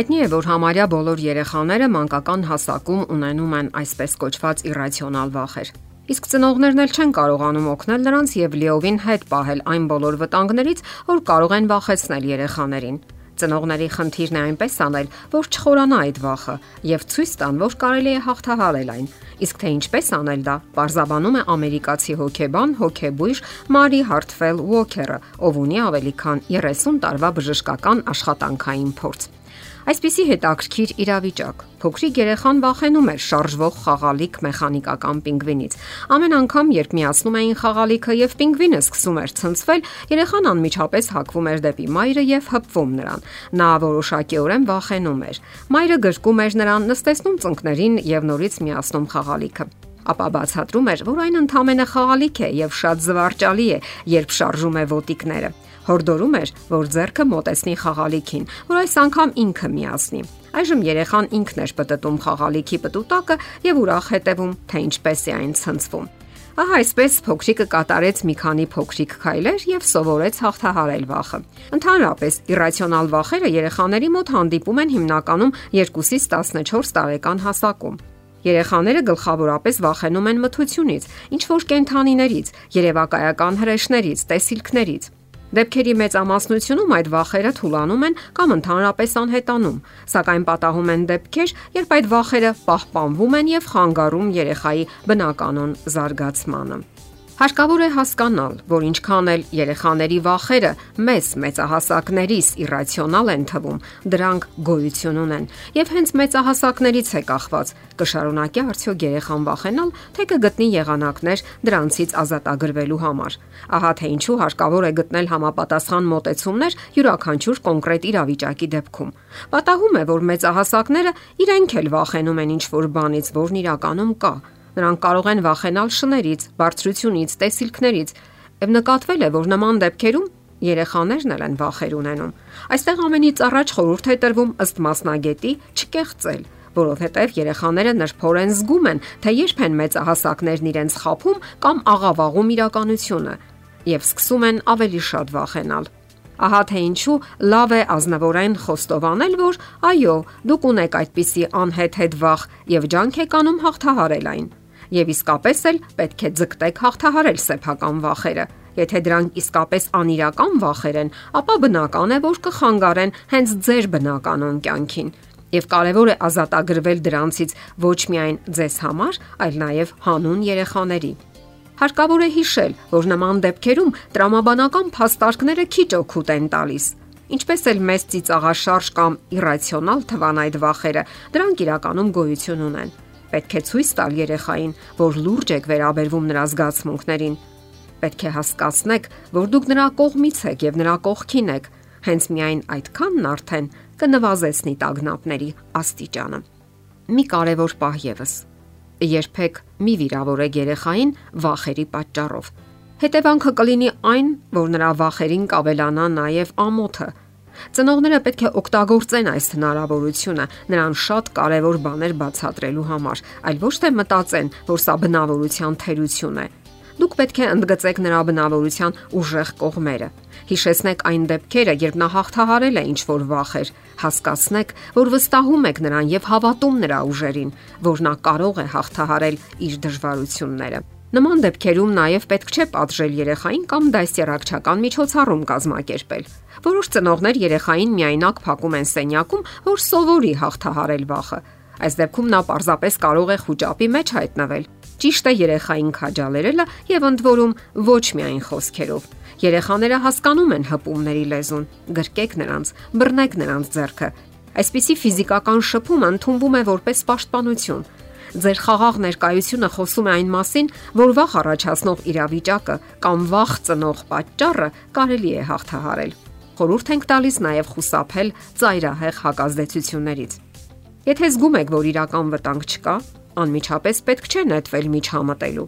Հայտնի է, որ համարյա բոլոր երեխաները մանկական հասակում ունենում են այսպես կոչված իրացիոնալ վախեր։ Իսկ ծնողներն էլ չեն կարողանում օգնել նրանց եւ լիովին հետ պահել այն բոլոր վտանգներից, որ կարող են վախեցնել երեխաներին։ Ծնողների խնդիրն է այնպես անել, որ չխորանա այդ վախը եւ ցույց տան, որ կարելի է հաղթահարել այն։ Իսկ թե ինչպես անել դա, բարձաբանում է ամերիկացի հոկեբան, հոկեբույժ Մարի Հարթֆել Ուոքերը, ով ունի ավելի քան 30 տարվա բժշկական աշխատանքային փորձ։ Այսպիսի հետաքրքիր իրավիճակ։ Փոքրիկ երեխան վախենում էր շարժվող խաղալիք մեխանիկական պինգվինից։ Ամեն անգամ, երբ միացնում էին խաղալիքը եւ պինգվինը սկսում էր ցնցվել, երեխան անմիջապես հակվում էր դեպի մայրը եւ հպվում նրան։ Նա որոշակիորեն վախենում էր։ Մայրը գրկում էր նրան, նստեցնում ծնկներին եւ նորից միացնում խաղալիքը ապա բացատրում էր, որ այն ընդամենը խաղալիք է եւ շատ զվարճալի է, երբ շարժում է ոտիկները։ Հորդորում էր, որ зерքը մոտեցնի խաղալիքին, որ այս անգամ ինքը միացնի։ Այժմ երեխան ինքն էր պատտում խաղալիքի պտուտակը եւ ուրախ հետևում, թե ինչպես է այն ցնցվում։ Ահա այսպես փոքրիկը կատարեց մի քանի փոքրիկ քայլեր եւ սովորեց հաղթահարել վախը։ Ընդհանրապես, իրացիոնալ վախերը երեխաների մոտ հանդիպում են հիմնականում 2-ից 14 տարեկան հասակում։ Երեխաները գլխավորապես վախենում են մթությունից, ինչ որ կենթանիներից, երևակայական հրեշներից, տեսիլքներից։ Դեպքերի մեծամասնությունում այդ վախերը թուլանում են կամ ընդհանրապես անհետանում, սակայն պատահում են դեպքեր, երբ այդ վախերը պահպանվում են եւ խանգարում երեխայի բնականon զարգացմանը։ Հարկավոր է հասկանալ, որ ինչքան էլ երեխաների վախերը մեզ մեծահասակներիս իրացիոնալ են թվում, դրանք գոյություն ունեն, եւ հենց մեծահասակներից է կախված կշարունակի արդյոք երեխան վախենալ, թե կգտնի եղանակներ դրանցից ազատագրվելու համար։ Ահա թե ինչու հարկավոր է գտնել համապատասխան մոտեցումներ յուրաքանչյուր կոնկրետ իրավիճակի դեպքում։ Պատահում է, որ մեծահասակները իրենք էլ վախենում են ինչ որ բանից, որն իրականում կա Նրանք կարող են վախենալ շներից, բարձրությունից, տեսիլքներից, եւ նկատվել է, որ նման դեպքերում երեխաներն են վախեր ունենում։ Այստեղ ամենից առաջ խորհուրդ է տրվում ըստ մասնագետի չկեղծել, որովհետև երեխաները նրբորեն զգում են, թե երբ են մեծահասակներն իրենց խափում կամ աղավաղում իրականությունը եւ սկսում են ավելի շատ վախենալ։ Ահա թե ինչու լավ է ազնվորեն խոստովանել, որ այո, դուք ունեք այդպիսի անհետ-հետ վախ եւ ջանք եք անում հաղթահարել այն եւ իսկապես էլ պետք է ձգտեք հաղթահարել սեփական վախերը։ Եթե դրանք իսկապես անիրական վախեր են, ապա բնական է, որ կխանգարեն հենց ձեր բնականon կյանքին։ Եվ կարևոր է ազատագրվել դրանցից ոչ միայն ձեզ համար, այլ նաև հանուն երեխաների։ Հարկավոր է հիշել, որ նման դեպքերում տրամաբանական փաստարկները քիչ օգուտ են տալիս։ Ինչպես էլ մեծ ծիծաղաշարժ կամ իրացիոնալ թվան այդ վախերը, դրանք իրականում գոյություն ունեն։ Պետք է ցույց տալ երեխային, որ լուրջ եք վերաբերվում նրա զգացմունքներին։ Պետք է հասկացնեք, որ դուք նրա կողմից եք եւ նրա կողքին եք։ Հենց միայն այդքանն արդեն կնվազեցնի տագնապների աստիճանը։ Մի կարևոր պահ եւս։ Երբեք մի վիրավորեք երեխային վախերի պատճառով։ Հետևանքը կլինի այն, որ նրա վախերին կավելանա նաև ամոթը, Ծնողները պետք է օգտագործեն այս հնարավորությունը նրան շատ կարևոր բաներ բացատրելու համար, այլ ոչ թե մտածեն, որ սա բնավորության թերություն է։ Դուք պետք է ընդգծեք նրա բնավորության ուժեղ կողմերը։ Հիշեցնեք այն դեպքերը, երբ նա հաղթահարել է ինչ որ վախեր, հասկացնեք, որ վստահում եք նրան եւ հավատում նրա ուժերին, որ նա կարող է հաղթահարել իր դժվարությունները։ Նման դեպքերում նաև պետք չէ պատժել երեխային կամ դասերակցական միջոցառում կազմակերպել։ Որոշ ծնողներ երեխային միայնակ փակում են սենյակում, որ սովորի հաղթահարել վախը։ Այս դեպքում նա պարզապես կարող է խոճապի մեջ հայտնվել։ Ճիշտ է երեխային քաջալերելը եւ ընդ որում ոչ միայն խոսքերով։ Երեխաները հասկանում են հպումների լեզուն։ Գրկեք նրանց, բռնեք նրանց ձեռքը։ Այսպիսի ֆիզիկական շփում ընդունվում է որպես պաշտպանություն Ձեր խաղաղ ներկայությունը խոսում է այն մասին, որ վախ առաջացնող իրավիճակը կամ վախ ծնող պատճառը կարելի է հաղթահարել խորհուրդ ենք տալիս նաև խուսափել ծայրահեղ հակազդեցություններից։ Եթե զգում եք, որ իրական վտանգ չկա, անմիջապես պետք չէ նետվել միջամտելու։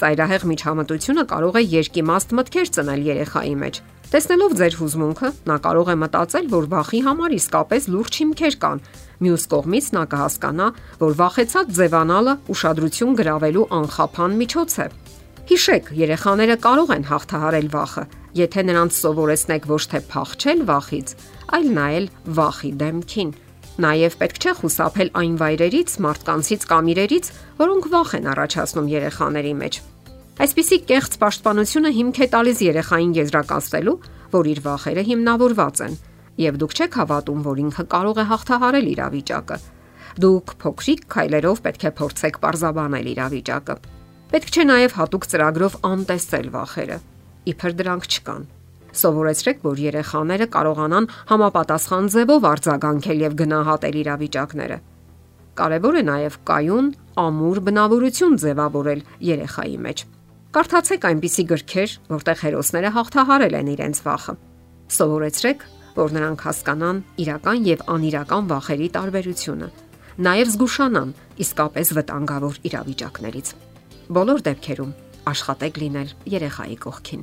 Ծայրահեղ միջամտությունը կարող է երկիմաստ մտքեր ծնել երեխայի մեջ։ Տեսնելով ձեր հուզմունքը, նա կարող է մտածել, որ վախի համար իսկապես լուրջ հիմքեր կան։ Մյուս կողմից նա կհասկանա, որ վախեցած ձևանալը ուշադրություն գրավելու անխափան միջոց է։ Հիշեք, երեխաները կարող են հաղթահարել վախը, եթե նրանց սովորեցնեք ոչ թե փախչել վախից, այլ նայել վախի դեմքին։ Նաև պետք չէ խուսափել այն վայրերից, մարդկանցից կամ իրերից, որոնք վախ են առաջացնում երեխաների մեջ։ Այսպիսի կեղծ պաշտպանությունը հիմք է տալիս երեխային եզրակացնելու, որ իր վախերը հիմնավորված են, եւ դուք չեք հավատում, որ ինքը կարող է հաղթահարել իրավիճակը։ Դուք փոքրիկ քայլերով պետք է փորձեք parzabanել իրավիճակը։ Պետք չէ նաև հատուկ ծրագրով անտեսել վախերը։ Իբր դրանք չկան։ Սովորեցրեք, որ երեխաները կարողանան համապատասխան ձևով արձագանքել եւ գնահատել իրավիճակները։ Կարևոր է նաև կայուն, ամուր բնավորություն ձևավորել երեխայի մեջ։ Կարդացեք այնպիսի գրքեր, որտեղ հերոսները հաղթահարել են իրենց վախը։ Սովորեցրեք, որ նրանք հասկանան իրական եւ անիրական վախերի տարբերությունը, նաև զգուշանան իսկապես վտանգավոր իրավիճակներից։ Բոլոր դեպքերում աշխատեք լինել երեխայի կողքին։